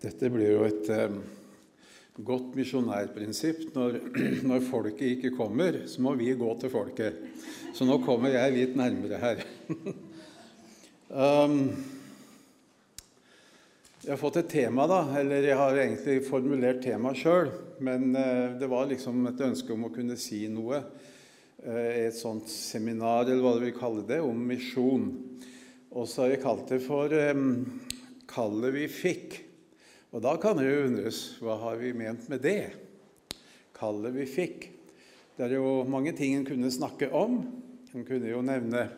Dette blir jo et eh, godt misjonærprinsipp. Når, når, folket ikke kommer, så må vi gå til folket. Så nå kommer jeg litt nærmere her. um, jeg har fått et tema, da. Eller jeg har egentlig formulert temaet sjøl. Men uh, det var liksom et ønske om å kunne si noe. Eh, et sånt seminar, eller hva du vil kalle det, om misjon. Og så har jeg kalt det for um, 'Kallet vi fikk'. Og da kan det jo undres hva har vi ment med det? Kallet vi fikk. Det er jo mange ting en kunne snakke om. En kunne jo nevne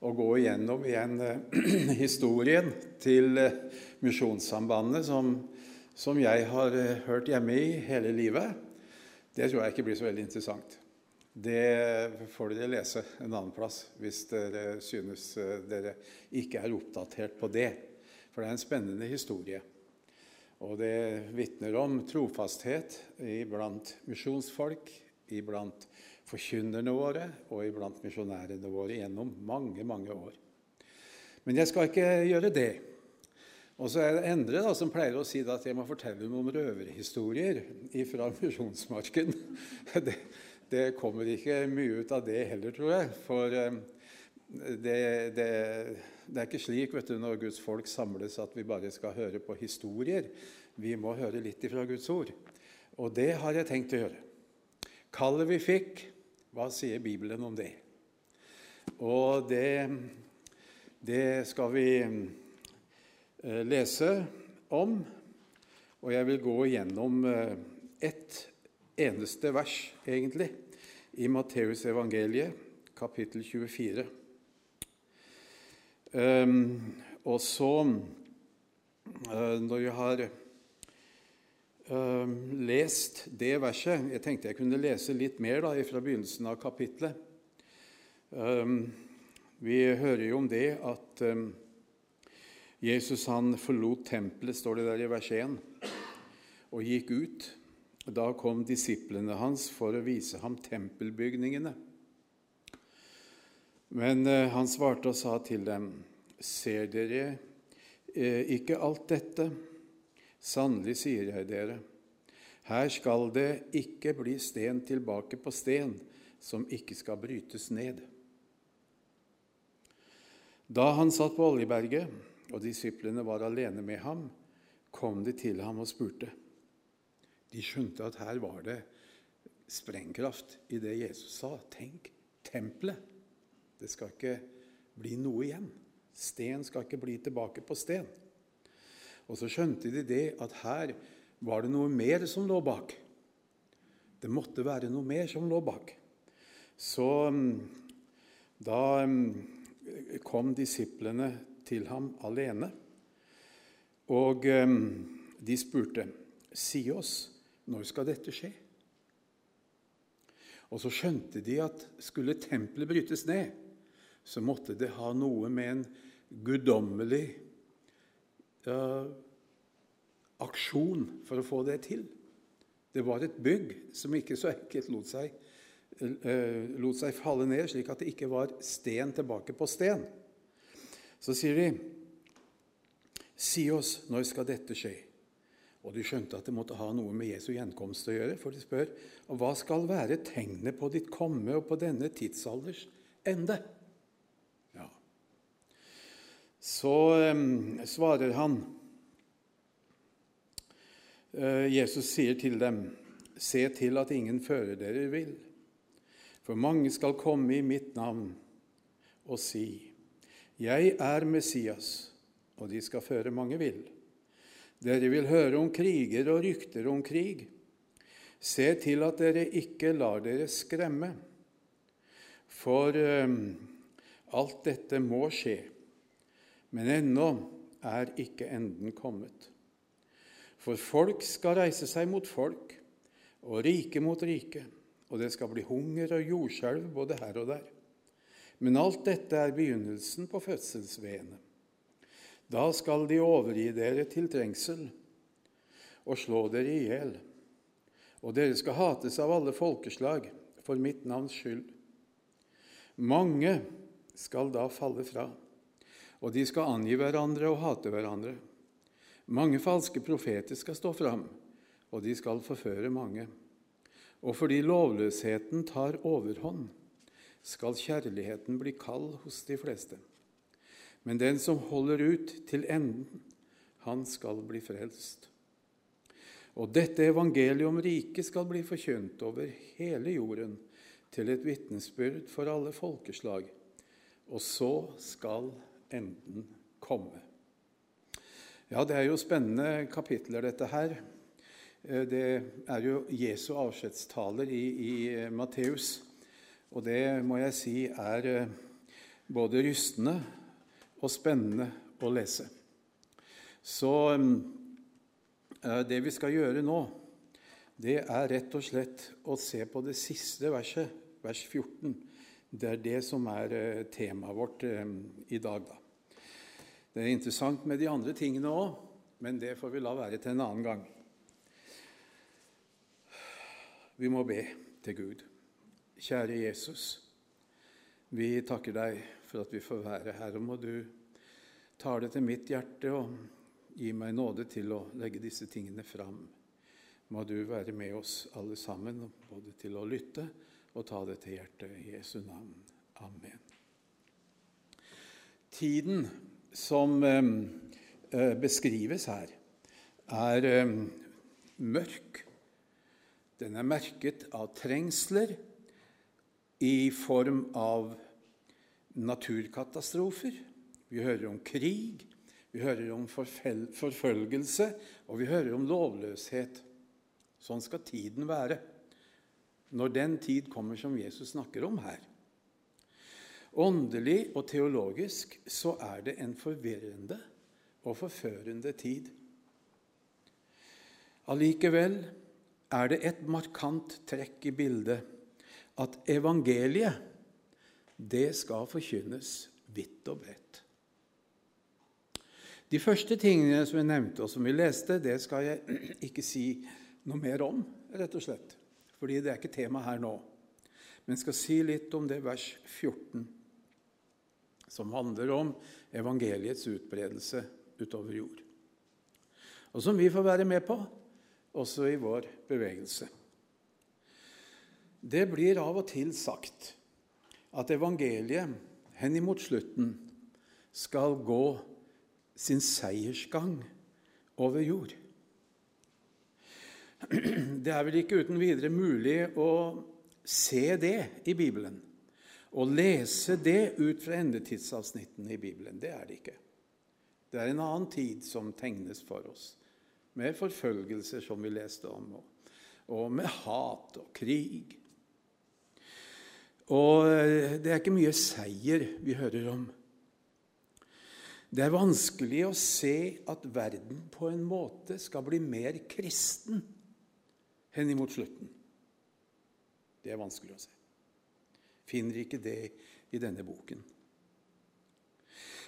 å gå igjennom igjen eh, historien til eh, Misjonssambandet, som, som, jeg har eh, hørt hjemme i hele livet. Det tror jeg ikke blir så veldig interessant. Det får dere lese en annen plass hvis dere synes dere ikke er oppdatert på det. For det er en spennende historie. Og det vitner om trofasthet iblant misjonsfolk, iblant forkynnerne våre og iblant misjonærene våre gjennom mange, mange år. Men jeg skal ikke gjøre det. Og så er det Endre da, som pleier å si at jeg må fortelle noen røverhistorier fra misjonsmarken. Det, det, kommer ikke mye ut av det heller, tror jeg. For eh, det, det det er ikke slik vet du, når Guds folk samles, at vi bare skal høre på historier. Vi må høre litt ifra Guds ord. Og det har jeg tenkt å gjøre. Kallet vi fikk, hva sier Bibelen om det? Og det, det skal vi eh, lese om. Og jeg vil gå gjennom eh, ett eneste vers, egentlig, i Matteus evangeliet, kapittel 24. Um, og så, uh, når jeg har uh, lest det verset Jeg tenkte jeg kunne lese litt mer da, fra begynnelsen av kapitlet. Um, vi hører jo om det at um, Jesus han forlot tempelet, står det der i vers 1, og gikk ut. Da kom disiplene hans for å vise ham tempelbygningene. Men eh, han svarte og sa til dem, ser dere eh, ikke alt dette? Sannelig sier jeg dere, her skal det ikke bli sten tilbake på sten som ikke skal brytes ned. Da han satt på Oljeberget, og disiplene var alene med ham, kom de til ham og spurte. De skjønte at her var det sprengkraft i det Jesus sa. Tenk, tempelet! Det skal ikke bli noe igjen. Sten skal ikke bli tilbake på sten. Og så skjønte de det at her var det noe mer som lå bak. Det måtte være noe mer som lå bak. Så mm, da mm, kom disiplene til ham alene, og mm, de spurte, 'Si oss, når skal dette skje?' Og så skjønte de at skulle tempelet brytes ned, så måtte det ha noe med en guddommelig uh, aksjon for å få det til. Det var et bygg som ikke så enkelt lot seg, uh, lot seg falle ned, slik at det ikke var sten tilbake på sten. Så sier de, 'Si oss, når skal dette skje?' Og de skjønte at det måtte ha noe med Jesu gjenkomst å gjøre, for de spør, 'Hva skal være tegnet på ditt komme og på denne tidsalders ende?' Så um, svarer han uh, Jesus sier til dem, se til at ingen fører dere vil. For mange skal komme i mitt navn og si, Jeg er Messias, og de skal føre mange vill. Dere vil høre om kriger og rykter om krig. Se til at dere ikke lar dere skremme, for um, alt dette må skje men ennå er ikke enden kommet. For folk skal reise seg mot folk, og rike mot rike, og det skal bli hunger og jordskjelv både her og der. Men alt dette er begynnelsen på fødselsveene. Da skal de overgi dere til trengsel og slå dere i hjel. Og dere skal hates av alle folkeslag for mitt navns skyld. Mange skal da falle fra og de skal angi hverandre og hate hverandre. Mange falske profeter skal stå fram, og de skal forføre mange. Og fordi lovløsheten tar overhånd, skal kjærligheten bli kald hos de fleste. Men den som holder ut til enden, han skal bli frelst. Og dette evangeliet om riket skal bli forkynt over hele jorden, til et vitnesbyrd for alle folkeslag. Og så skal enden komme. Ja, det er jo spennende kapitler, dette her. Eh, det er jo Jesu avskjedstaler i, i eh, Matteus. Og det må jeg si er eh, både rystende og spennende å lese. Så det vi skal gjøre nå, det er rett og slett å se på det siste verset, vers 14. Det er det som er temaet vårt i dag. da. Det er interessant med de andre tingene òg, men det får vi la være til en annen gang. Vi må be til Gud. Kjære Jesus, vi takker deg for at vi får være her. Og må du tale til mitt hjerte og gi meg nåde til å legge disse tingene fram. Må du være med oss alle sammen, både til å lytte og ta det til hjertet. I Jesu navn. Amen. Tiden som eh, eh, beskrives her, er eh, mørk. Den er merket av trengsler i form av naturkatastrofer. Vi hører om krig, vi hører om forfølgelse, og vi hører om lovløshet. Sånn skal tiden være når den tid kommer som Jesus snakker om her. Åndelig og teologisk så er det en forvirrende og forførende tid. Allikevel er det et markant trekk i bildet at evangeliet, det skal forkynnes vidt og bredt. De første tingene som jeg nevnte, og som vi leste, det skal jeg ikke si noe mer om, rett og slett. Fordi det er ikke tema her nå. Men jeg skal si litt om det vers 14 som handler om evangeliets utbredelse utover jord. Og som vi får være med på også i vår bevegelse. Det blir av og til sagt at evangeliet henimot slutten skal gå sin seiersgang over jord. Det er vel ikke uten videre mulig å se det i Bibelen. Å lese det ut fra endetidsavsnittene i Bibelen, det er det ikke. Det er en annen tid som tegnes for oss, med forfølgelser, som vi leste om, og med hat og krig. Og eh, det er ikke mye seier vi hører om. Det er vanskelig å se at verden på en måte skal bli mer kristen henimot slutten. Det er vanskelig å se finner ikke det i denne boken.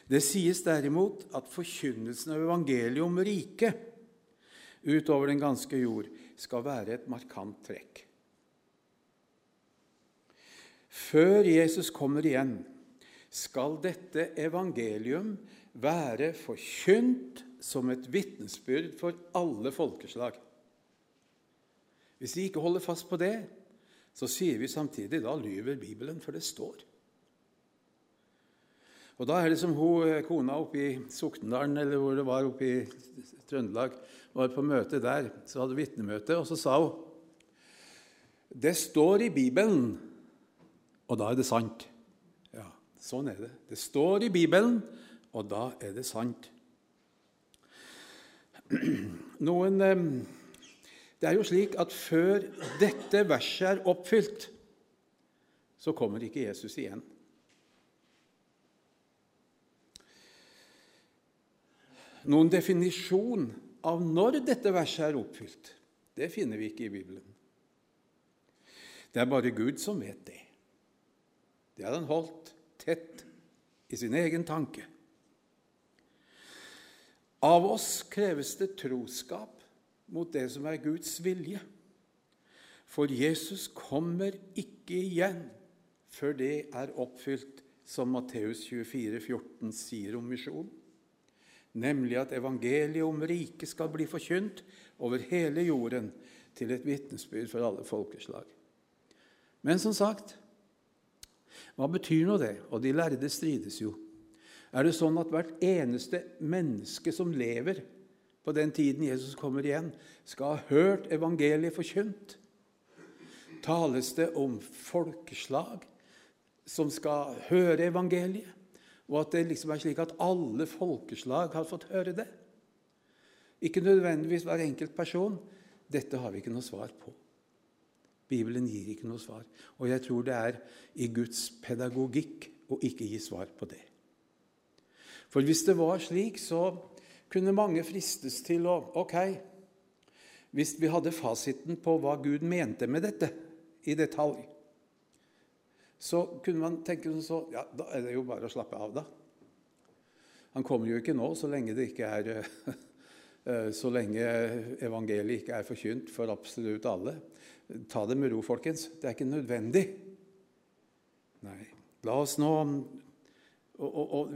Det sies derimot at forkynnelsen av evangeliet om riket utover den ganske jord skal være et markant trekk. Før Jesus kommer igjen, skal dette evangelium være forkynt som et vitnesbyrd for alle folkeslag. Hvis vi ikke holder fast på det, så sier vi samtidig da lyver Bibelen, for det står. Og Da er det som hun, eh, kona oppe i Soknedalen, eller hvor det var oppe i Trøndelag, var på møte der, så hadde vitnemøte, og så sa hun Det står i Bibelen, og da er det sant. Ja, sånn er det. Det står i Bibelen, og da er det sant. Noen eh, det er jo slik at før dette verset er oppfylt, så kommer ikke Jesus igjen. Noen definisjon av når dette verset er oppfylt, det finner vi ikke i Bibelen. Det er bare Gud som vet det. Det har han holdt tett i sin egen tanke. Av oss kreves det troskap mot det som er Guds vilje. For Jesus kommer ikke igjen før det er oppfylt, som Matteus 24, 14 sier om misjon. nemlig at evangeliet om riket skal bli forkynt over hele jorden til et vitnesbyrd for alle folkeslag. Men som sagt, hva betyr nå det? Og de lærde strides jo. Er det sånn at hvert eneste menneske som lever på den tiden Jesus kommer igjen, skal ha hørt evangeliet forkynt? Tales det om folkeslag som skal høre evangeliet? Og at det liksom er slik at alle folkeslag har fått høre det? Ikke nødvendigvis hver enkelt person. Dette har vi ikke noe svar på. Bibelen gir ikke noe svar. Og jeg tror det er i Guds pedagogikk å ikke gi svar på det. For hvis det var slik, så kunne mange fristes til å Ok, hvis vi hadde fasiten på hva Gud mente med dette i detalj, så kunne man tenke sånn så Ja, da er det jo bare å slappe av, da. Han kommer jo ikke nå så lenge det ikke er eh, så lenge evangeliet ikke er forkynt for absolutt alle. Ta det med ro, folkens. Det er ikke nødvendig. Nei. La oss nå og, og,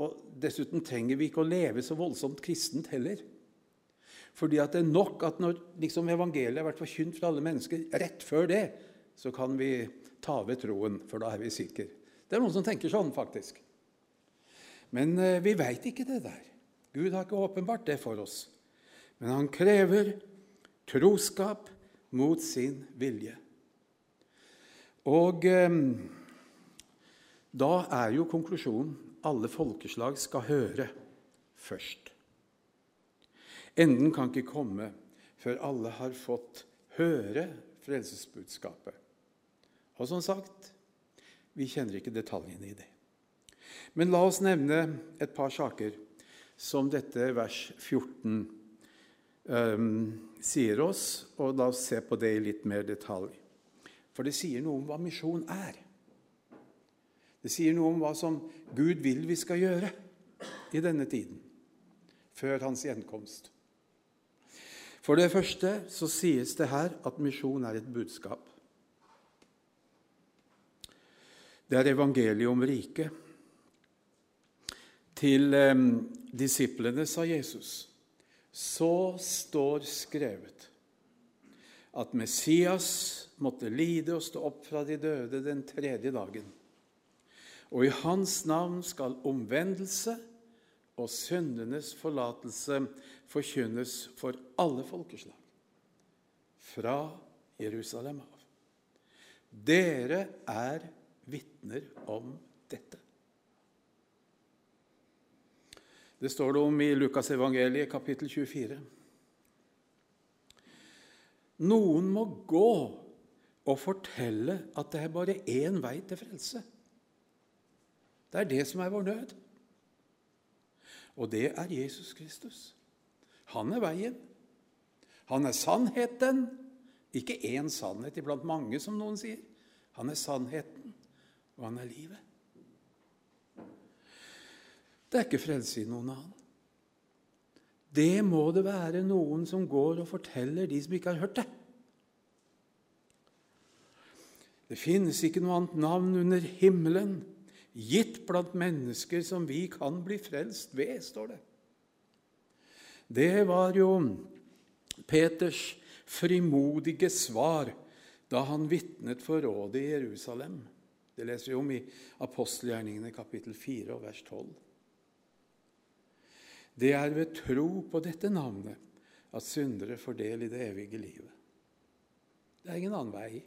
og, Dessuten trenger vi ikke å leve så voldsomt kristent heller. Fordi at det er nok at når liksom evangeliet har vært forkynt for alle mennesker, rett før det, så kan vi ta ved troen, for da er vi sikre. Det er noen som tenker sånn, faktisk. Men eh, vi veit ikke det der. Gud har ikke åpenbart det for oss. Men han krever troskap mot sin vilje. Og eh, da er jo konklusjonen alle folkeslag skal høre først. Enden kan ikke komme før alle har fått høre frelsesbudskapet. Og som sagt, vi kjenner ikke detaljene i det. Men la oss nevne et par saker som dette vers 14 um, ehm, sier oss, og la oss se på det i litt mer detalj. For det sier noe om hva misjon er. Det sier noe om hva som Gud vil vi skal gjøre i denne tiden, før hans gjenkomst. For det første så sies det her at misjon er et budskap. Det er evangeliet om riket. Til eh, disiplene sa Jesus, så står skrevet at Messias måtte lide og stå opp fra de døde den tredje dagen og i hans navn skal omvendelse og syndenes forlatelse forkynnes for alle folkeslag. Fra Jerusalem av. Dere er vitner om dette. Det står det om i Lukasevangeliet kapittel 24. Noen må gå og fortelle at det er bare én vei til frelse. Det er det som er vår nød. Og det er Jesus Kristus. Han er veien. Han er sannheten. Ikke én sannhet iblant mange, som noen sier. Han er sannheten, og han er livet. Det er ikke frelse i noen annen. Det må det være noen som går og forteller de som ikke har hørt det. Det finnes ikke noe annet navn under himmelen gitt blant mennesker som vi kan bli frelst ved, står det. Det var jo Peters frimodige svar da han vitnet for rådet i Jerusalem. Det leser vi om i apostelgjerningene kapittel 4 og vers 12. Det er ved tro på dette navnet at syndere får del i det evige livet. Det er ingen annen vei.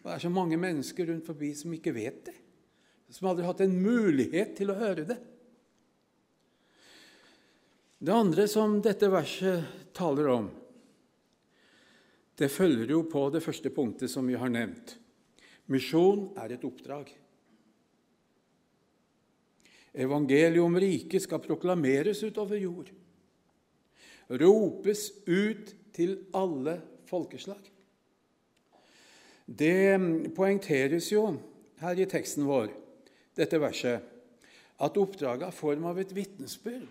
Det er så mange mennesker rundt forbi som ikke vet det som aldri har hatt en mulighet til å høre det. Det andre som dette verset taler om, det følger jo på det første punktet som vi har nevnt. Misjon er et oppdrag. Evangeliet om riket skal proklameres utover jord. Ropes ut til alle folkeslag. Det poengteres jo her i teksten vår dette verset, at oppdraget har form av et vitnesbyrd.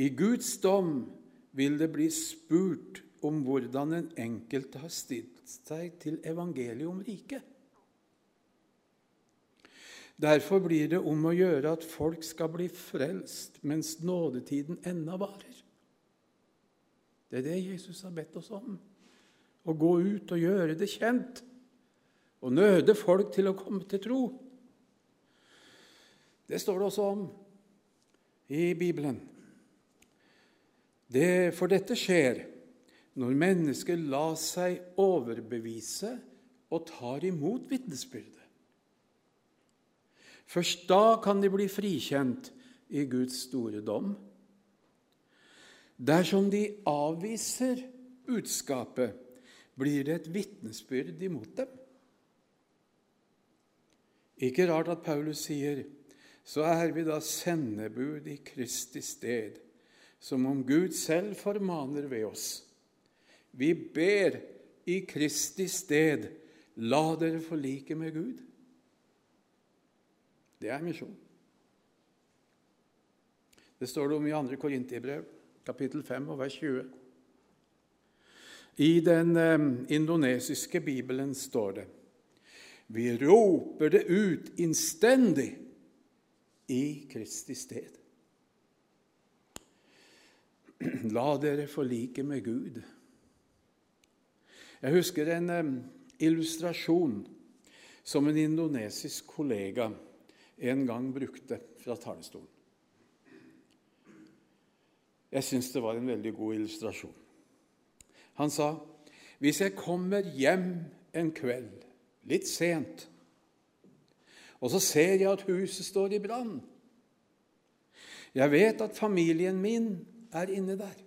I Guds dom vil det bli spurt om hvordan den enkelte har stilt seg til evangeliet om riket. Derfor blir det om å gjøre at folk skal bli frelst mens nådetiden ennå varer. Det er det Jesus har bedt oss om. Å gå ut og gjøre det kjent. Og nøde folk til å komme til tro. Det står det også om i Bibelen. Det, for dette skjer når mennesker lar seg overbevise og tar imot vitnesbyrdet. Først da kan de bli frikjent i Guds store dom. Dersom de avviser budskapet, blir det et vitnesbyrd imot dem. Ikke rart at Paulus sier så er vi da sendebud i Kristi sted, som om Gud selv formaner ved oss. Vi ber i Kristi sted, la dere forlike med Gud. Det er misjon. Det står det om i 2. Korinterbrev, kapittel 5, og vers 20. I den eh, indonesiske bibelen står det Vi roper det ut innstendig i Kristi sted. La dere forlike med Gud. Jeg husker en illustrasjon som en indonesisk kollega en gang brukte fra talerstolen. Jeg syns det var en veldig god illustrasjon. Han sa hvis jeg kommer hjem en kveld litt sent og så ser jeg at huset står i brann. Jeg vet at familien min er inne der.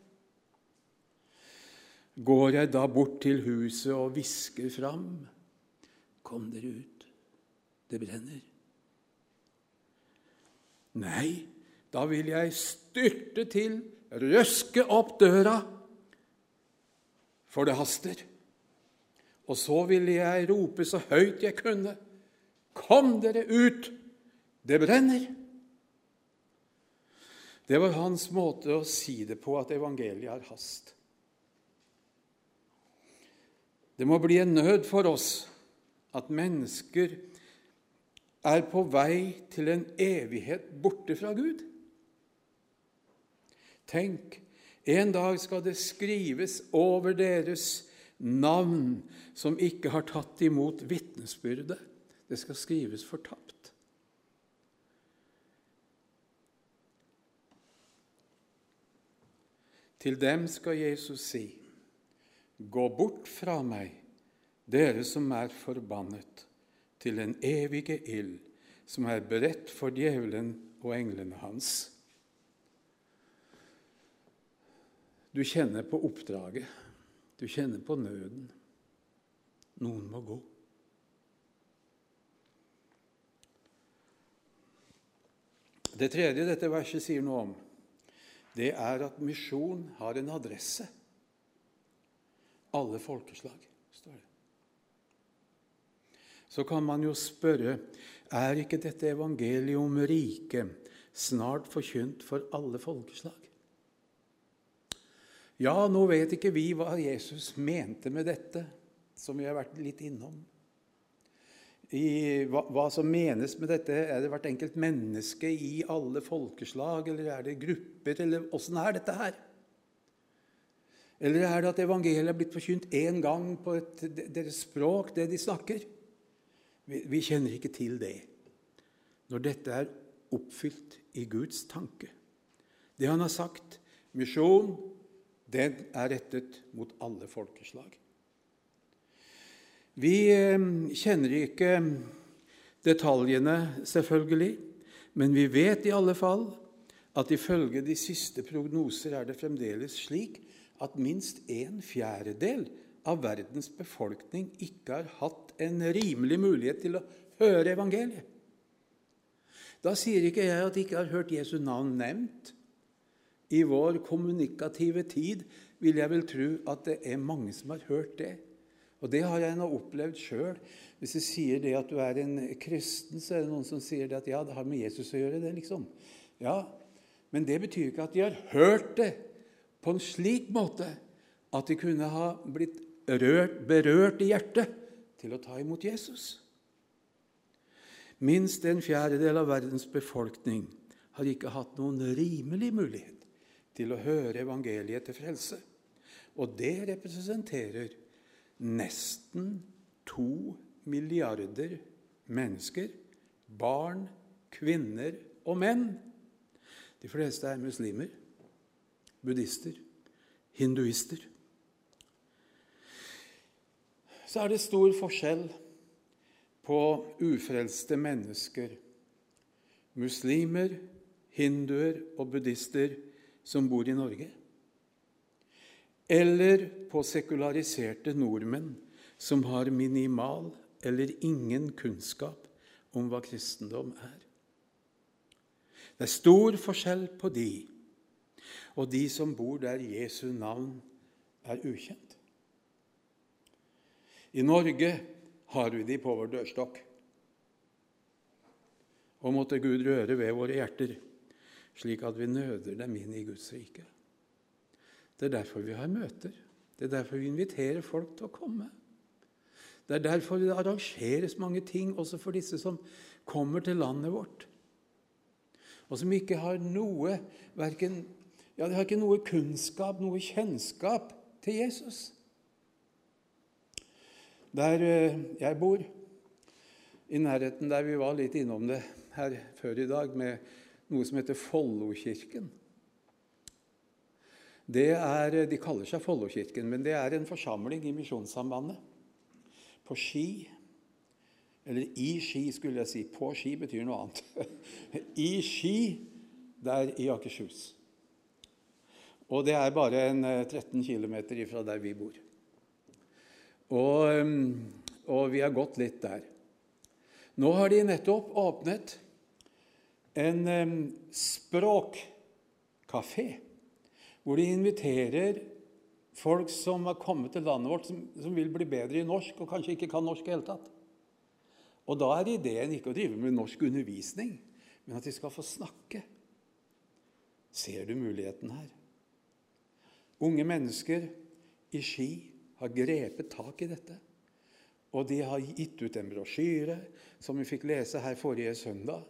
Går jeg da bort til huset og hvisker fram Kom dere ut, det brenner. Nei, da vil jeg styrte til, røske opp døra, for det haster. Og så ville jeg rope så høyt jeg kunne. Kom dere ut! Det brenner! Det var hans måte å si det på, at evangeliet har hast. Det må bli en nød for oss at mennesker er på vei til en evighet borte fra Gud. Tenk, en dag skal det skrives over deres navn som ikke har tatt imot vitnesbyrdet. Det skal skrives fortapt. Til dem skal Jesus si, Gå bort fra meg, dere som er forbannet, til den evige ild, som er beredt for djevelen og englene hans. Du kjenner på oppdraget, du kjenner på nøden. Noen må gå. Det tredje dette verset sier noe om, det er at misjon har en adresse. Alle folkeslag, står det. Så kan man jo spørre er ikke dette evangeliet om riket snart forkynt for alle folkeslag? Ja, nå vet ikke vi hva Jesus mente med dette, som vi har vært litt innom i hva, hva, som menes med dette. Er det hvert enkelt menneske i alle folkeslag, eller er det grupper, eller åssen er dette her? Eller er det at evangeliet er blitt forkynt én gang på et, deres språk, det de snakker? Vi, vi kjenner ikke til det. Når dette er oppfylt i Guds tanke. Det han har sagt, misjon, den er rettet mot alle folkeslag. Vi eh, kjenner ikke detaljene, selvfølgelig, men vi vet i alle fall at ifølge de siste prognoser er det fremdeles slik at minst en fjerdedel av verdens befolkning ikke har hatt en rimelig mulighet til å høre evangeliet. Da sier ikke jeg at de ikke har hørt Jesu navn nevnt. I vår kommunikative tid vil jeg vel tro at det er mange som har hørt det. Og det har jeg nå opplevd sjøl. Hvis du sier det at du er en kristen, så er det noen som sier det at ja, det har med Jesus å gjøre. det liksom. Ja, Men det betyr ikke at de har hørt det på en slik måte at de kunne ha blitt rørt, berørt i hjertet til å ta imot Jesus. Minst en fjerdedel av verdens befolkning har ikke hatt noen rimelig mulighet til å høre evangeliet til frelse. Og det representerer nesten to milliarder mennesker. Barn, kvinner og menn. De fleste er muslimer, buddhister, hinduister. Så er det stor forskjell på ufrelste mennesker, muslimer, hinduer og buddhister som bor i Norge, eller på sekulariserte nordmenn som har minimal eller ingen kunnskap om hva kristendom er. Det er stor forskjell på de og de som bor der Jesu navn er ukjent. I Norge har vi de på vår dørstokk. Og måtte Gud røre ved våre hjerter, slik at vi nøder dem inn i Guds rike. Det er derfor vi har møter. Det er derfor vi inviterer folk til å komme. Det er derfor det arrangeres mange ting også for disse som kommer til landet vårt, og som ikke har noe verken, ja, de har ikke noe kunnskap, noe kjennskap til Jesus. Der eh, jeg bor, i nærheten der vi var litt innom det her før i dag, med noe som heter Follokirken. De kaller seg Follokirken, men det er en forsamling i Misjonssambandet. På Ski Eller i Ski, skulle jeg si. På Ski betyr noe annet. I Ski, der i Akershus. Og det er bare en 13 eh, km ifra der vi bor. Og, og, vi har gått litt der. Nå har de nettopp åpnet en språkkafé, hvor de inviterer folk som har kommet til landet vårt, som, som, vil bli bedre i norsk, og kanskje ikke kan norsk i det hele tatt. Og da er ideen ikke å drive med norsk undervisning, men at de skal få snakke. Ser du muligheten her? Unge mennesker i Ski har grepet tak i dette. Og de har gitt ut en brosjyre som vi fikk lese her forrige søndag.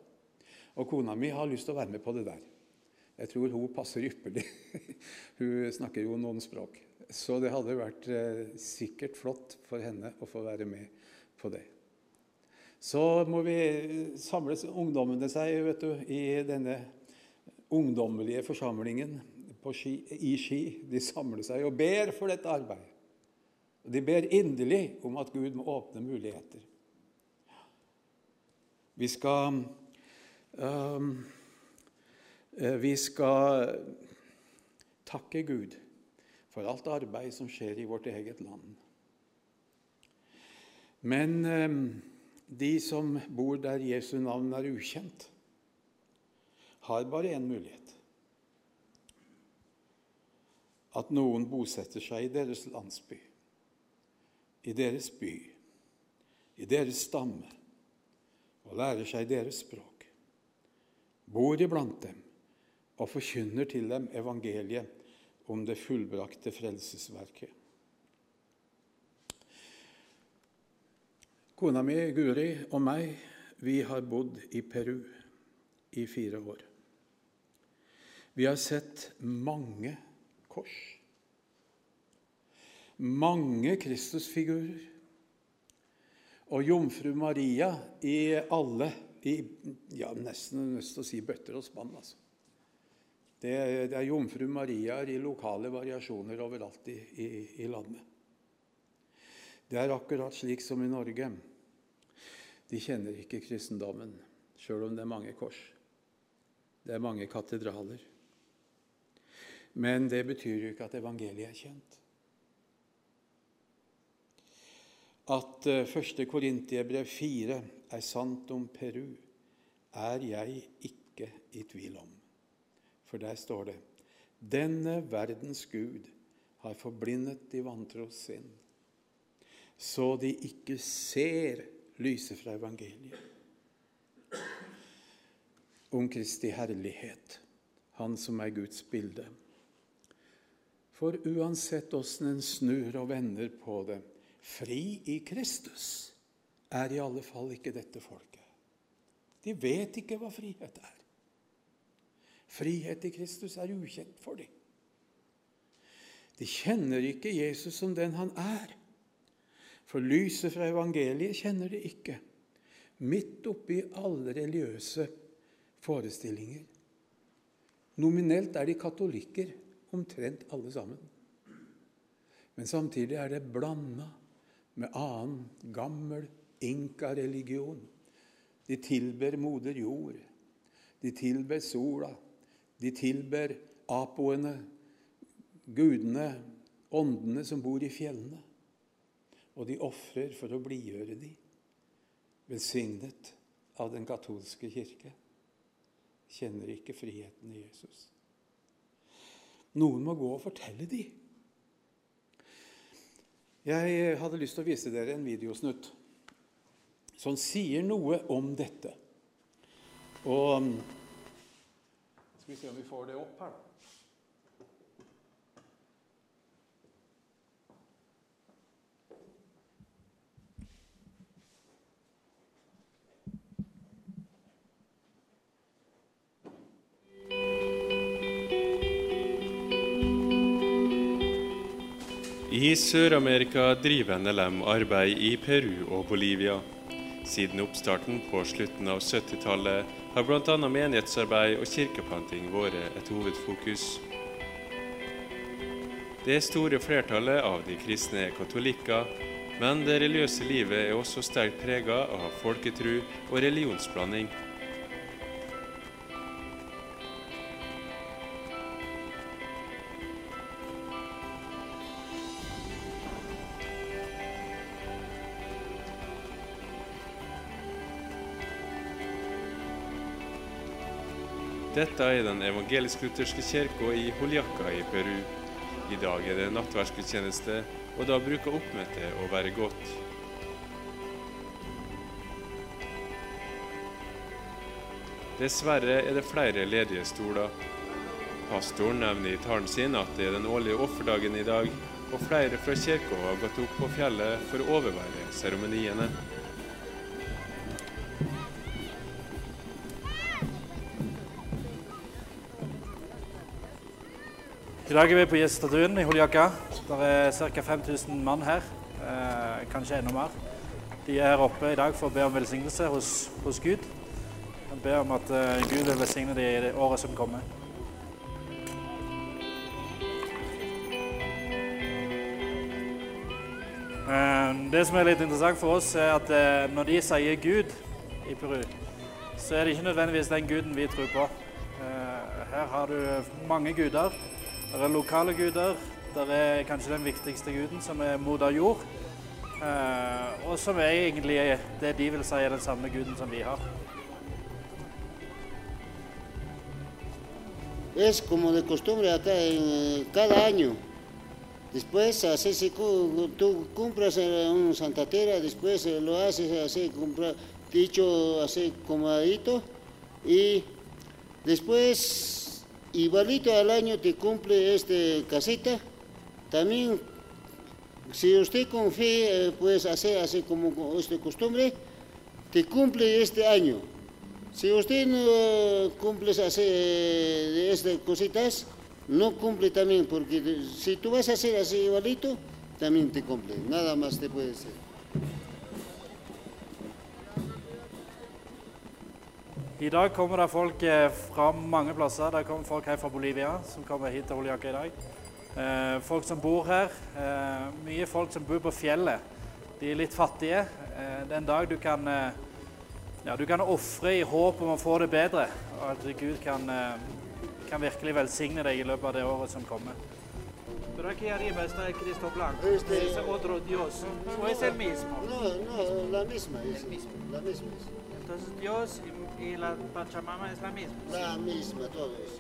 Og kona mi har lyst til å være med på det der. Jeg tror hun passer ypperlig. hun snakker jo noen språk. Så det hadde vært eh, sikkert flott for henne å få være med på det. Så må vi samles ungdommene seg vet du, i denne ungdommelige forsamlingen ski, i Ski. De samler seg og ber for dette arbeidet. De ber inderlig om at Gud må åpne muligheter. Vi skal Vi skal takke Gud for alt arbeid som skjer i vårt eget land. Men um, de som bor der Jesu navn er ukjent, har bare én mulighet. At noen bosetter seg i deres landsby i deres by, i deres stamme, og lærer seg deres språk, bor iblant dem og forkynner til dem evangeliet om det fullbrakte frelsesverket. Kona mi, Guri, og meg, vi har bodd i Peru i fire år. Vi har sett mange kors mange Kristusfigurer. Og jomfru Maria i alle i, ja, Nesten til å si bøtter og spann. altså. Det, det er jomfru Mariaer i lokale variasjoner overalt i, i, i landet. Det er akkurat slik som i Norge. De kjenner ikke kristendommen, sjøl om det er mange kors. Det er mange katedraler. Men det betyr jo ikke at evangeliet er kjent. At 1. Eh, Korintiebrev 4 er sant om Peru, er jeg ikke i tvil om. For der står det denne verdens Gud har forblindet de vantros sinn, så de ikke ser lyset fra evangeliet. Om Kristi herlighet, Han som er Guds bilde. For uansett åssen en snur og vender på det, fri i Kristus, er i alle fall ikke dette folket. De vet ikke hva frihet er. Frihet i Kristus er ukjent for dem. De kjenner ikke Jesus som den han er. For lyset fra evangeliet kjenner de ikke, midt oppi alle religiøse forestillinger. Nominelt er de katolikker, omtrent alle sammen. Men samtidig er det blanda med annen, gammel inka-religion. De tilber moder jord. De tilber sola. De tilber apoene, gudene, åndene som bor i fjellene. Og de ofrer for å blidgjøre de, velsignet av den katolske kirke. Kjenner ikke friheten i Jesus. Noen må gå og fortelle de. Jeg hadde lyst til å vise dere en videosnutt som sier noe om dette. Og Skal vi se om vi får det opp her, I Sør-Amerika driver NLM arbeid i Peru og Bolivia. Siden oppstarten på slutten av 70-tallet har bl.a. menighetsarbeid og kirkeplanting vært et hovedfokus. Det store flertallet av de kristne er katolikker, men det religiøse livet er også sterkt prega av folketru og religionsblanding. Dette er den evangelisk-lutherske kirka i Holiaca i Peru. I dag er det nattverdsgudstjeneste, og da bruker oppmøtet å være godt. Dessverre er det flere ledige stoler. Pastoren nevner i talen sin at det er den årlige offerdagen i dag, og flere fra kirka har gått opp på fjellet for å overvære seremoniene. I dag er vi på Gjestatuen i Holjaka. Det er ca. 5000 mann her, eh, kanskje enda mer. De er her oppe i dag for å be om velsignelse hos, hos Gud. De ber om at eh, Gud vil velsigne dem i det året som kommer. Eh, det som er litt interessant for oss, er at eh, når de sier Gud i Peru, så er det ikke nødvendigvis den guden vi tror på. Eh, her har du mange guder. Det er lokale guder. Det er kanskje den viktigste guden, som er moder jord. Eh, og som er egentlig det de vil si er den samme guden som vi har. Es como de costumbre acá en cada año. Después cu- tú compras eh, un Santa Tera, después eh, lo haces así, compra, dicho así comadito y después igualito al año te cumple este casita. También si usted confía, eh, puedes hacer así como co- es de costumbre, te cumple este año. Si usted no cumple así eh, estas cositas, no cumple también, porque si tú vas a hacer así igualito, también te cumple. Nada más te puede decir. I dag kommer det folk eh, fra mange plasser. Det kommer folk her fra Bolivia som kommer hit til Holiaca i dag. Eh, folk som bor her. Eh, mye folk som bor på fjellet. De er litt fattige. Eh, det er en dag du kan ja, du kan ofre i håp om å få det bedre, og at Gud kan, kan virkelig velsigne deg i løpet av det året som kommer. Pero aquí arriba está el Cristo Blanco. Este- Es otro Dios. O es el mismo. No, no, la misma es. La misma es. Entonces Dios y, la Pachamama es la misma. La misma, todo eso.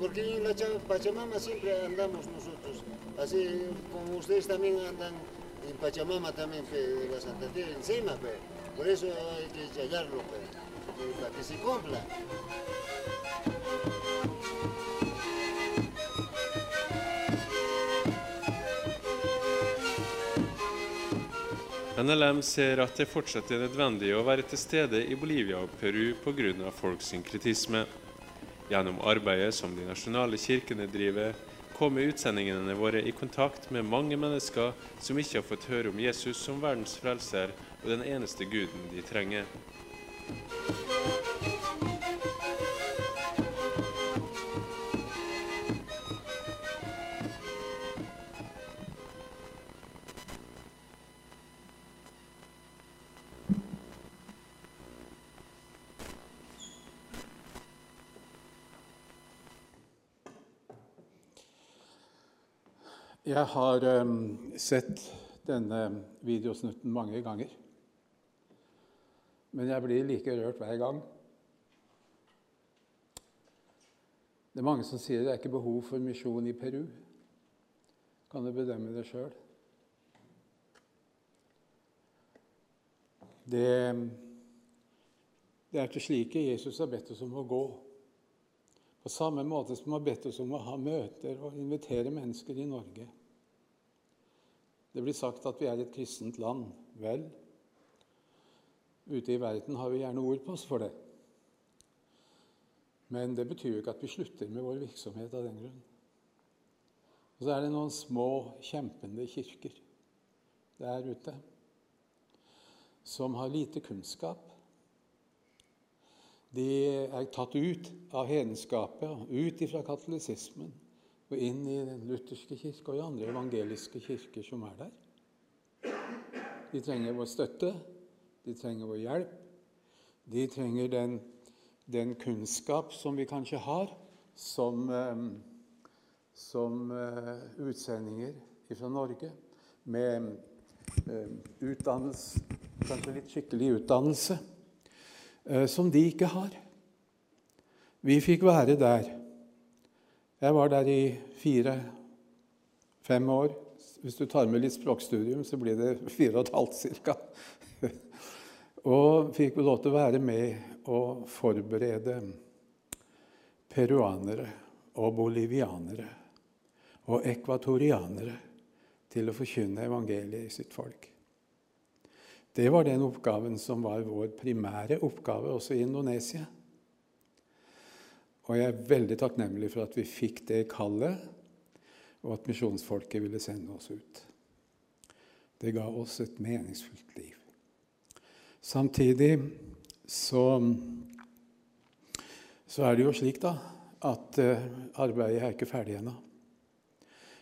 Porque en la Cha- Pachamama siempre andamos nosotros. Así como ustedes también andan en Pachamama también, de la Santa Tierra encima, pe. Por eso hay que llegarlo, eh, para que se cumpla. NLM ser at det fortsatt er nødvendig å være til stede i Bolivia og Peru pga. folks synkretisme. Gjennom arbeidet som de nasjonale kirkene driver, kommer utsendingene våre i kontakt med mange mennesker som ikke har fått høre om Jesus som verdens frelser og den eneste guden de trenger. Jeg har um, sett denne videosnutten mange ganger. Men jeg blir like rørt hver gang. Det er mange som sier det er ikke behov for misjon i Peru. Kan du bedømme det sjøl? Det, det er til slike Jesus har bedt oss om å gå. På samme måte som vi har bedt oss om å ha møter og invitere mennesker i Norge. Det blir sagt at vi er et kristent land. Vel, ute i verden har vi gjerne ord på oss for det. Men det betyr jo ikke at vi slutter med vår virksomhet av den grunn. Og så er det noen små, kjempende kirker der ute som har lite kunnskap de er tatt ut av hedenskapet, ut fra katolisismen og inn i den lutherske kirke og i andre evangeliske kirker som er der. De trenger vår støtte, de trenger vår hjelp. De trenger den, den kunnskap som vi kanskje har som, eh, som uh, utsendinger fra Norge, med uh, utdannelse, kanskje litt skikkelig utdannelse. Eh, som de ikke har. Vi fikk være der. Jeg var der i fire-fem år. Hvis du tar med litt språkstudium, så blir det fire og et halvt ca. Og fikk lov til å være med og forberede peruanere og bolivianere og ekvatorianere til å forkynne evangeliet i sitt folk. Det var den oppgaven som var vår primære oppgave også i Indonesia. Og jeg er veldig takknemlig for at vi fikk det kallet, og at misjonsfolket ville sende oss ut. Det ga oss et meningsfullt liv. Samtidig så, så er det jo slik da, at uh, arbeidet er ikke ferdig ennå.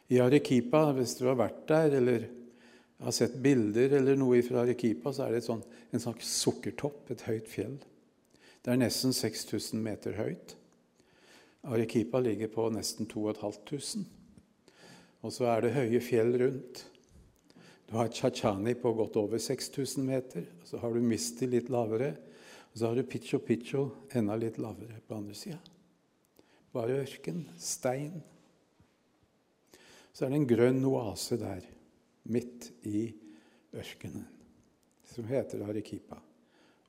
I Arequipa, hvis du har vært der, eller jeg har sett bilder eller noe fra Arequipa, så er det sånt, en slags sukkertopp, et høyt fjell. Det er nesten 6000 meter høyt. Arequipa ligger på nesten 2500. Og så er det høye fjell rundt. Du har Chachani på godt over 6000 meter. Så har du Misti litt lavere. Og så har du Picho Picho enda litt lavere på andre sida. Bare ørken, stein. Så er det en grønn oase der midt i ørkenen, som heter Arequipa.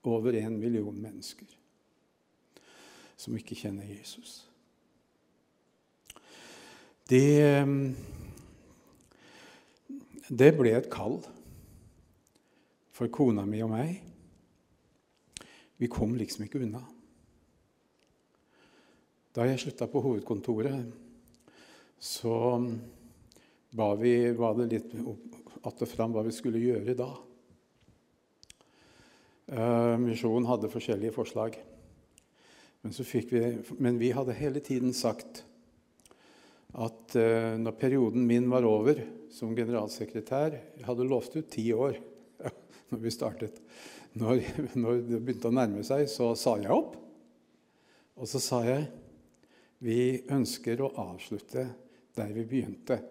Over en million mennesker som ikke kjenner Jesus. Det, det ble et kall for kona mi og meg. Vi kom liksom ikke unna. Da jeg slutta på hovedkontoret, så ba vi, var det litt att og fram hva vi skulle gjøre da. Uh, misjonen hadde forskjellige forslag. Men, vi, men, vi, hadde hele tiden sagt at uh, når perioden min var over som generalsekretær Jeg hadde lovt ut ti år når vi startet. Når, når, det begynte å nærme seg, så sa jeg opp. Og så sa jeg vi ønsker å avslutte der vi begynte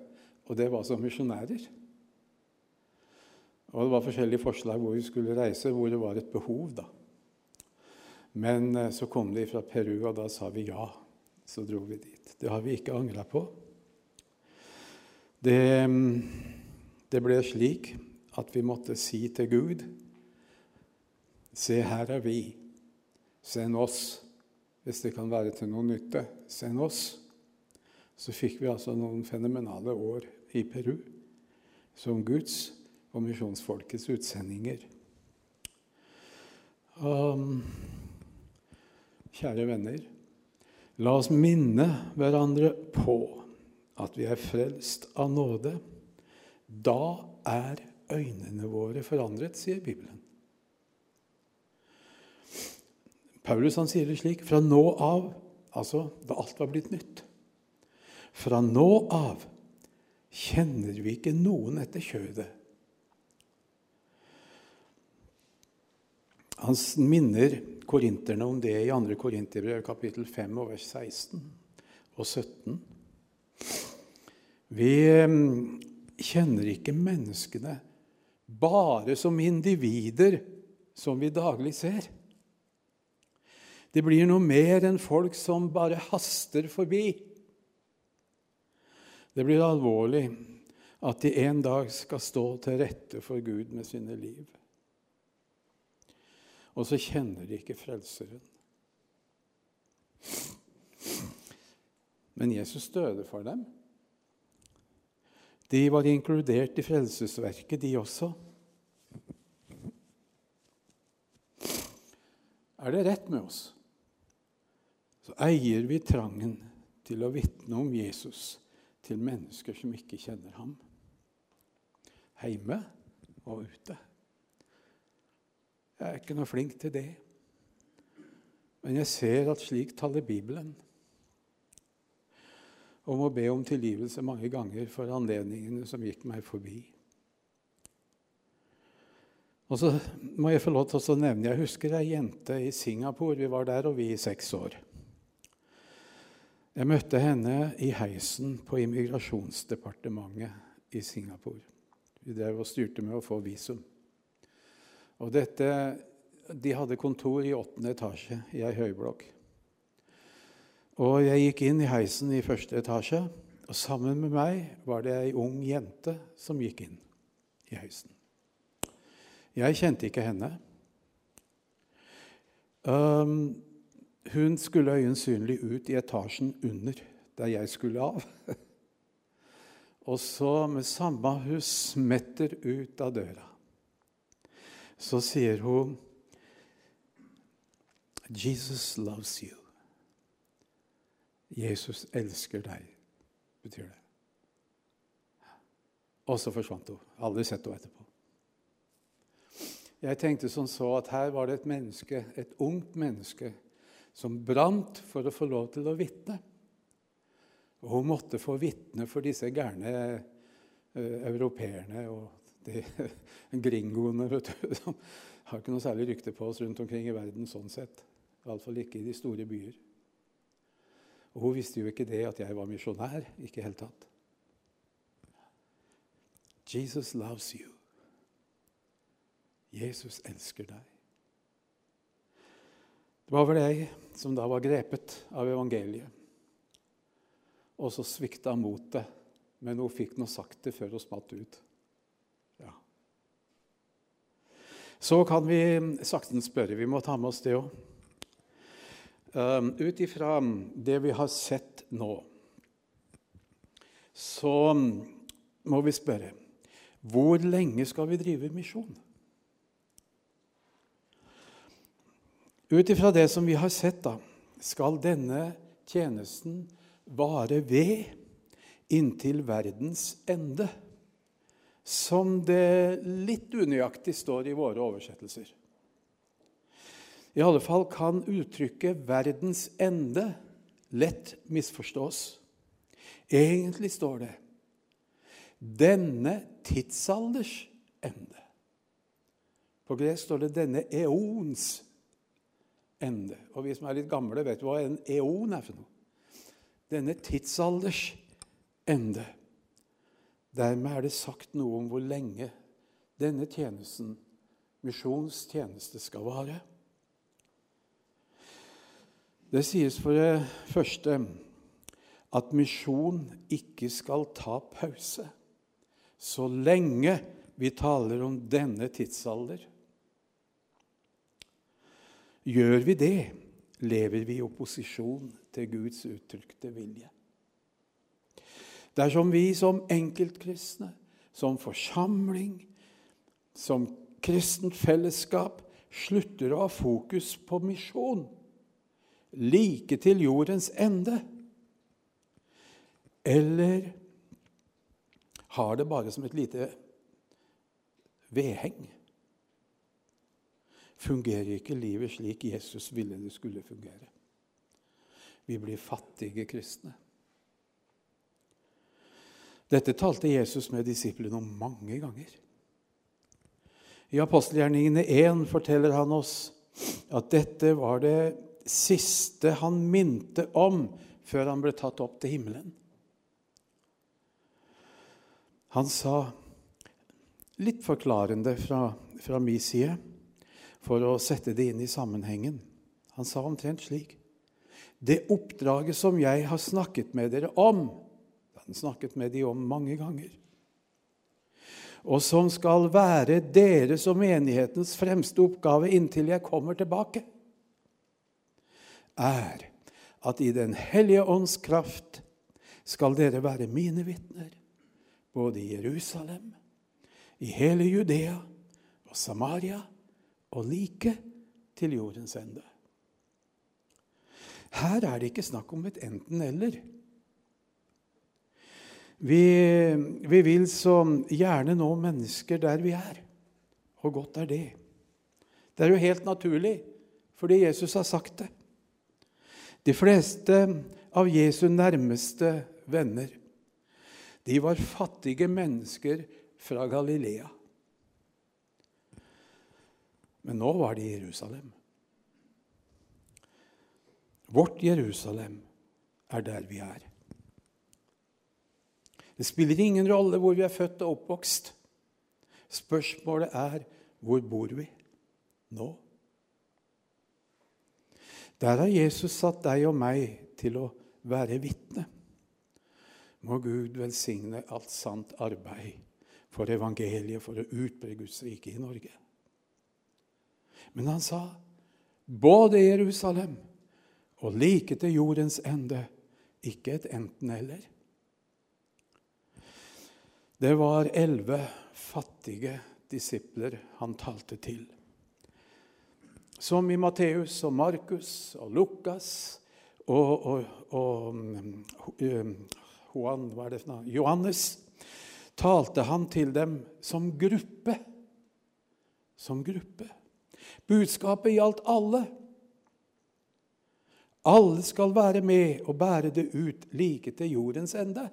og det var som misjonærer. Og det var forskjellige forslag hvor vi skulle reise, hvor det var et behov. da. Men eh, så kom de fra Peru, og da sa vi ja. Så dro vi dit. Det har vi ikke angra på. Det, mm, det ble slik at vi måtte si til Gud Se, her er vi. Send oss, hvis det kan være til noe nytte. Send oss så fikk vi altså noen fenomenale år i Peru som Guds og misjonsfolkets utsendinger. Um, kjære venner, la oss minne hverandre på at vi er frelst av nåde. Da er øynene våre forandret, sier Bibelen. Paulus han sier det slik fra nå av, altså da alt var blitt nytt Fra nå av kjenner vi ikke noen etter kjødet. Han minner korinterne om det i 2. Korinterbrev kapittel 5 og vers 16 og 17. Vi kjenner ikke menneskene bare som individer som vi daglig ser. Det blir noe mer enn folk som bare haster forbi. Det blir alvorlig at de en dag skal stå til rette for Gud med sine liv. Og så kjenner de ikke Frelseren. Men Jesus døde for dem. De var inkludert i frelsesverket, de også. Er det rett med oss, så eier vi trangen til å vitne om Jesus til mennesker som ikke kjenner ham. Hjemme og ute. Jeg er ikke noe flink til det. Men jeg ser at slik taler Bibelen. Og må be om tilgivelse mange ganger for anledningene som gikk meg forbi. Og så må jeg få lov til å nevne Jeg husker ei jente i Singapore. Vi var der, og vi i seks år. Jeg møtte henne i heisen på immigrasjonsdepartementet i Singapore. Vi drev og styrte med å få visum. Og dette, De hadde kontor i åttende etasje i ei høyblokk. Og jeg gikk inn i heisen i første etasje, og sammen med meg var det ei ung jente som gikk inn i heisen. Jeg kjente ikke henne. Um, hun skulle øyensynlig ut i etasjen under, der jeg skulle av. Og så, med samme hun smetter ut av døra, så sier hun Jesus loves you. Jesus elsker deg, betyr det. Og så forsvant hun. Aldri sett henne etterpå. Jeg tenkte som så at her var det et menneske, et ungt menneske som brant for å få lov til å vitne. Og hun måtte få vitne for disse gærne uh, europeerne og de gringoene vet du, som har ikke noe særlig rykte på oss rundt omkring i verden sånn sett. Iallfall ikke i de store byer. Og hun visste jo ikke det at jeg var misjonær. Ikke i hele tatt. Jesus loves you. Jesus elsker deg. Det var vel jeg som da var grepet av evangeliet. Og så svikta motet, men hun fikk nå sagt det før hun smatt ut. Ja. Så kan vi sakten spørre. Vi må ta med oss det òg. Um, Ut ifra det vi har sett nå, så må vi spørre hvor lenge skal vi drive misjon? Ut ifra det som vi har sett, da, skal denne tjenesten vare ved inntil verdens ende, som det litt unøyaktig står i våre oversettelser. I alle fall kan uttrykket 'verdens ende' lett misforstås. Egentlig står det 'denne tidsalders ende'. På gresk står det 'denne eons ende' ende. Og vi som er litt gamle, vet hva en eon er for noe. Denne tidsalders ende. Dermed er det sagt noe om hvor lenge denne tjenesten, misjonstjeneste, skal vare. Det sies for det første at misjon ikke skal ta pause så lenge vi taler om denne tidsalder. Gjør vi det, lever vi i opposisjon til Guds uttrykte vilje. Dersom vi som enkeltkristne, som forsamling, som kristent fellesskap slutter å ha fokus på misjon like til jordens ende? Eller har det bare som et lite vedheng? Fungerer ikke livet slik Jesus ville det skulle fungere? Vi blir fattige kristne. Dette talte Jesus med disiplene om mange ganger. I apostelgjerningene 1 forteller han oss at dette var det siste han minte om før han ble tatt opp til himmelen. Han sa, litt forklarende fra, fra min side, for å sette det inn i sammenhengen. Han sa omtrent slik. Det oppdraget som jeg har snakket med dere om Han snakket med dem om mange ganger og som skal være deres og menighetens fremste oppgave inntil jeg kommer tilbake, er at i Den hellige ånds kraft skal dere være mine vitner, både i Jerusalem, i hele Judea og Samaria og like til jordens ende. Her er det ikke snakk om et enten-eller. Vi, vi, vil så gjerne nå mennesker der vi er. Og godt er det. Det er jo helt naturlig, fordi Jesus har sagt det. De fleste av Jesu nærmeste venner de var fattige mennesker fra Galilea. Men nå var de i Jerusalem. Vårt Jerusalem er der vi er. Det spiller ingen rolle hvor vi er født og oppvokst. Spørsmålet er hvor bor vi nå? Der har Jesus satt deg og meg til å være vitne. Må Gud velsigne alt sant arbeid for evangeliet, for å utbre Guds rike i Norge. Men han sa både Jerusalem og like til jordens ende, ikke et enten-eller. Det var elleve fattige disipler han talte til. Som i Matteus og Markus og Lukas og, og, og Juan, er det for? Johannes talte han til dem som gruppe. Som gruppe. Budskapet gjaldt alle. Alle skal være med og bære det ut like til jordens ende.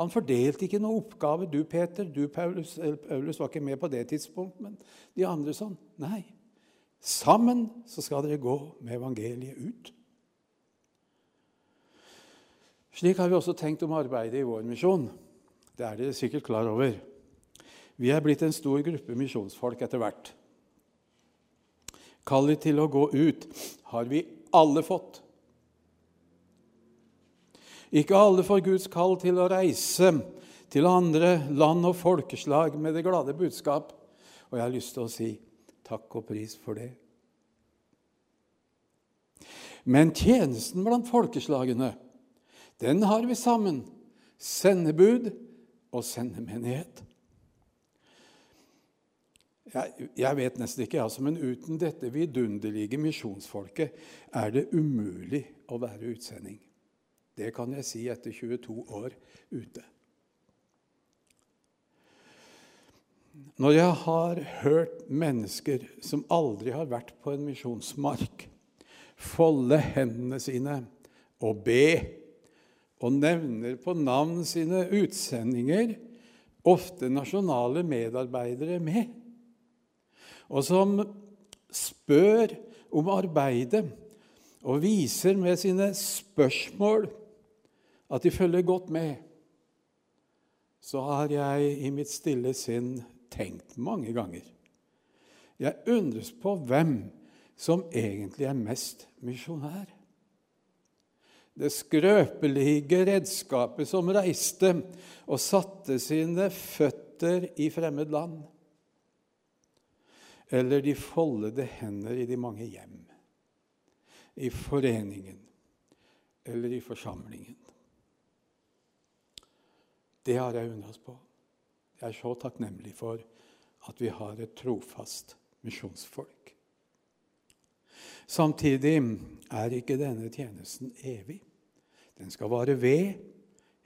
Han fordelte ikke noen oppgave. Du, Peter, du, Paulus, Paulus var ikke med på det tidspunkt, men de andre sånn. Nei. Sammen så skal dere gå med evangeliet ut. Slik har vi også tenkt om arbeidet i vår misjon. Det er dere sikkert klar over. Vi er blitt en stor gruppe misjonsfolk etter hvert. Kallet til å gå ut har vi alle fått. Ikke alle får Guds kall til å reise til andre land og folkeslag med det glade budskap. Og jeg har lyst til å si takk og pris for det. Men tjenesten blant folkeslagene, den har vi sammen. Sendebud og sendemenighet. Jeg, jeg vet nesten ikke, altså, men uten dette vidunderlige misjonsfolket er det umulig å være utsending. Det kan jeg si etter 22 år ute. Når jeg har hørt mennesker som aldri har vært på en misjonsmark, folde hendene sine og be, og nevner på navn sine utsendinger, ofte nasjonale medarbeidere med, og som spør om arbeidet og viser med sine spørsmål at de følger godt med, så har jeg i mitt stille sinn tenkt mange ganger. Jeg undres på hvem som egentlig er mest misjonær. Det skrøpelige redskapet som reiste og satte sine føtter i fremmed land. Eller de foldede hender i de mange hjem. I foreningen eller i forsamlingen. Det har jeg undres på. Jeg er så takknemlig for at vi har et trofast misjonsfolk. Samtidig er ikke denne tjenesten evig. Den skal vare ved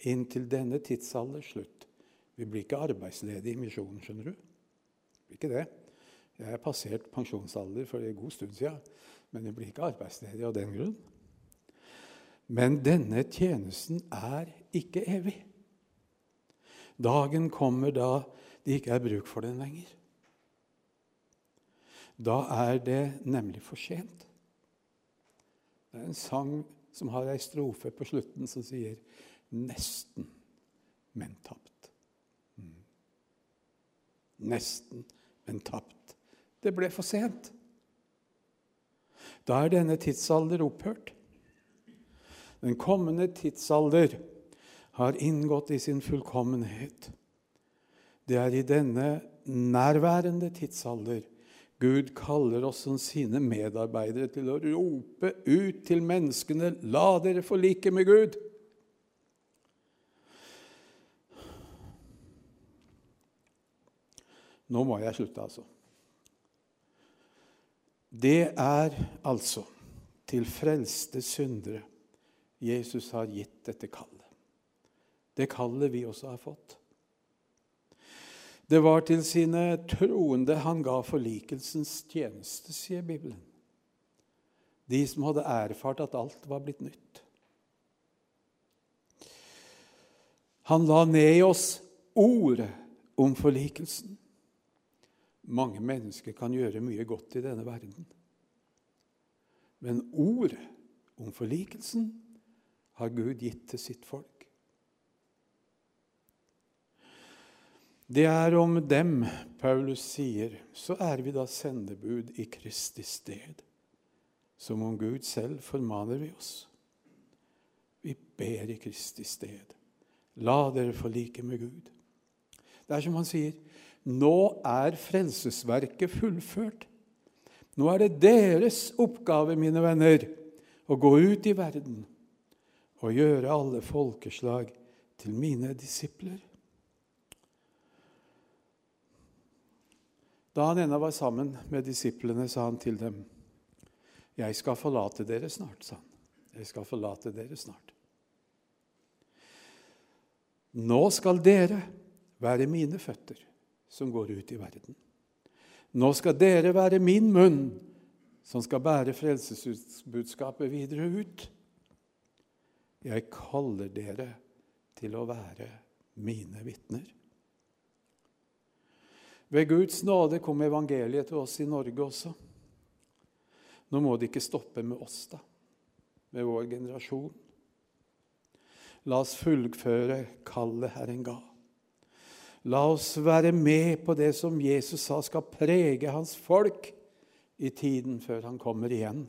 inntil denne tidsalders slutt. Vi blir ikke arbeidsledige i misjonen, skjønner du. Ikke det. Jeg er passert pensjonsalder for en god stund siden, men jeg blir ikke arbeidsledig av den grunn. Men denne tjenesten er ikke evig. Dagen kommer da det ikke er bruk for den lenger. Da er det nemlig for sent. Det er en sang som har ei strofe på slutten som sier 'nesten, men tapt'. Mm. Nesten, men tapt. Det ble for sent. Da er denne tidsalder opphørt. Den kommende tidsalder har inngått i sin fullkommenhet. Det er i denne nærværende tidsalder Gud kaller oss som sine medarbeidere til å rope ut til menneskene 'La dere forlike med Gud'. Nå må jeg slutte, altså. Det er altså til frelste syndere Jesus har gitt dette kallet. Det kallet vi også har fått. Det var til sine troende han ga forlikelsens tjeneste, sier Bibelen. De som hadde erfart at alt var blitt nytt. Han la ned i oss ordet om forlikelsen. Mange mennesker kan gjøre mye godt i denne verden. Men ord om forlikelsen har Gud gitt til sitt folk. Det er om dem Paulus sier, så er vi da sendebud i Kristi sted. Som om Gud selv formaner vi oss. Vi ber i Kristi sted. La dere forlike med Gud. Det er som han sier, nå er frelsesverket fullført. Nå er det deres oppgave, mine venner, å gå ut i verden og gjøre alle folkeslag til mine disipler. Da han ennå var sammen med disiplene, sa han til dem, 'Jeg skal forlate dere snart', sa han. 'Jeg skal forlate dere snart'. Nå skal dere være mine føtter som går ut i verden. Nå skal dere være min munn som skal bære frelsesbudskapet videre ut. Jeg kaller dere til å være mine vitner. Ved Guds nåde kom evangeliet til oss i Norge også. Nå må det ikke stoppe med oss, da, med vår generasjon. La oss fullføre kallet Herren ga. La oss være med på det som Jesus sa skal prege hans folk i tiden før han kommer igjen.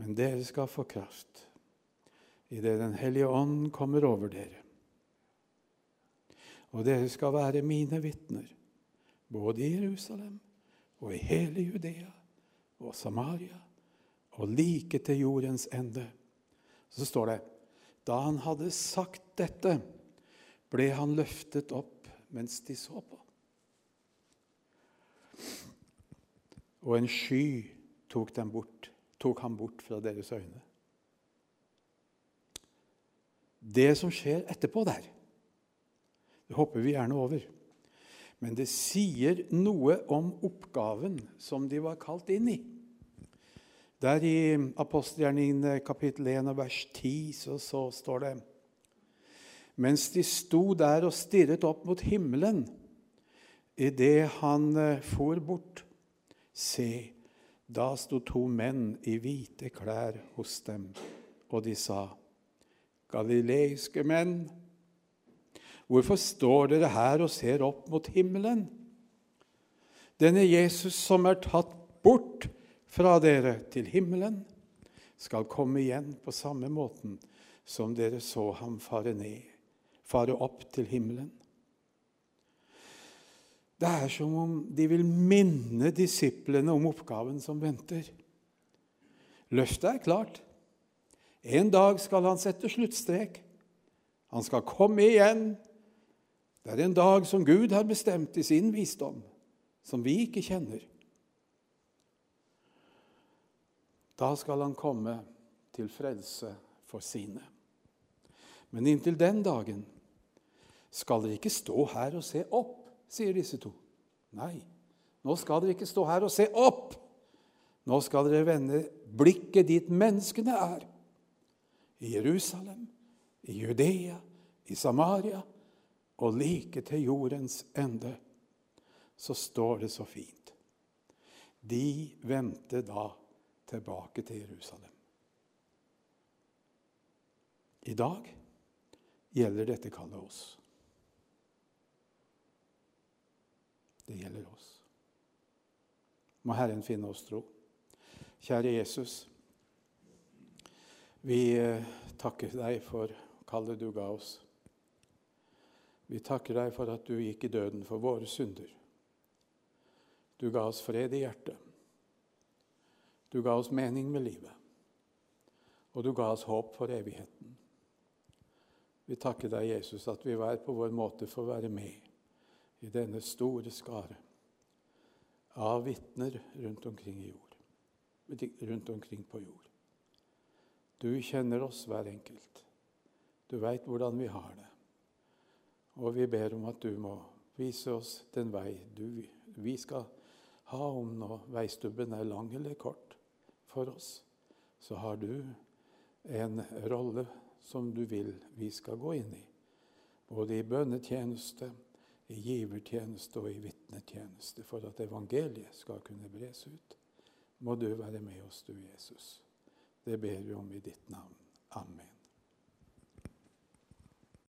Men dere skal få kraft idet Den hellige ånd kommer over dere. Og dere skal være mine vitner, både i Jerusalem og i hele Judea og Samaria og like til jordens ende. Så står det da han hadde sagt dette, ble han løftet opp mens de så på. Og en sky tok, bort, tok ham bort fra deres øyne. Det som skjer etterpå der, det hopper vi gjerne over. Men det sier noe om oppgaven som de var kalt inn i. Der i apostelgjerningen kapittel 1 vers 10 så, så står det Mens de sto der og stirret opp mot himmelen idet han eh, for bort, se, da sto to menn i hvite klær hos dem, og de sa, Galileiske menn, Hvorfor står dere her og ser opp mot himmelen? Denne Jesus som er tatt bort fra dere til himmelen, skal komme igjen på samme måten som dere så ham fare ned, fare opp til himmelen. Det er som om de vil minne disiplene om oppgaven som venter. Løftet er klart. En dag skal han sette sluttstrek. Han skal komme igjen Det er en dag som Gud har bestemt i sin visdom, som vi ikke kjenner. Da skal han komme til frelse for sine. Men inntil den dagen skal dere ikke stå her og se opp, sier disse to. Nei, nå skal dere ikke stå her og se opp. Nå skal dere vende blikket dit menneskene er. I Jerusalem, i Judea, i Samaria og like til jordens ende. Så står det så fint. De vendte da tilbake til Jerusalem. I dag gjelder dette kallet oss. Det gjelder oss. Må Herren finne oss tro. Kjære Jesus. Vi eh, takker deg for kallet du ga oss. Vi takker deg for at du gikk i døden for våre synder. Du ga oss fred i hjertet. Du ga oss mening med livet. Og du ga oss håp for evigheten. Vi takker deg, Jesus, at vi hver på vår måte får være med i denne store skare av vitner rundt omkring jord, rundt omkring på jord. Du kjenner oss hver enkelt. Du veit hvordan vi har det. Og vi ber om at du må vise oss den vei du, vi skal ha, om nå veistubben er lang eller kort for oss. Så har du en rolle som du vil vi skal gå inn i. Både i bønnetjeneste, i givertjeneste og i vitnetjeneste, for at evangeliet skal kunne bres ut. Må du være med oss, du Jesus. Det ber vi om i ditt navn. Amen.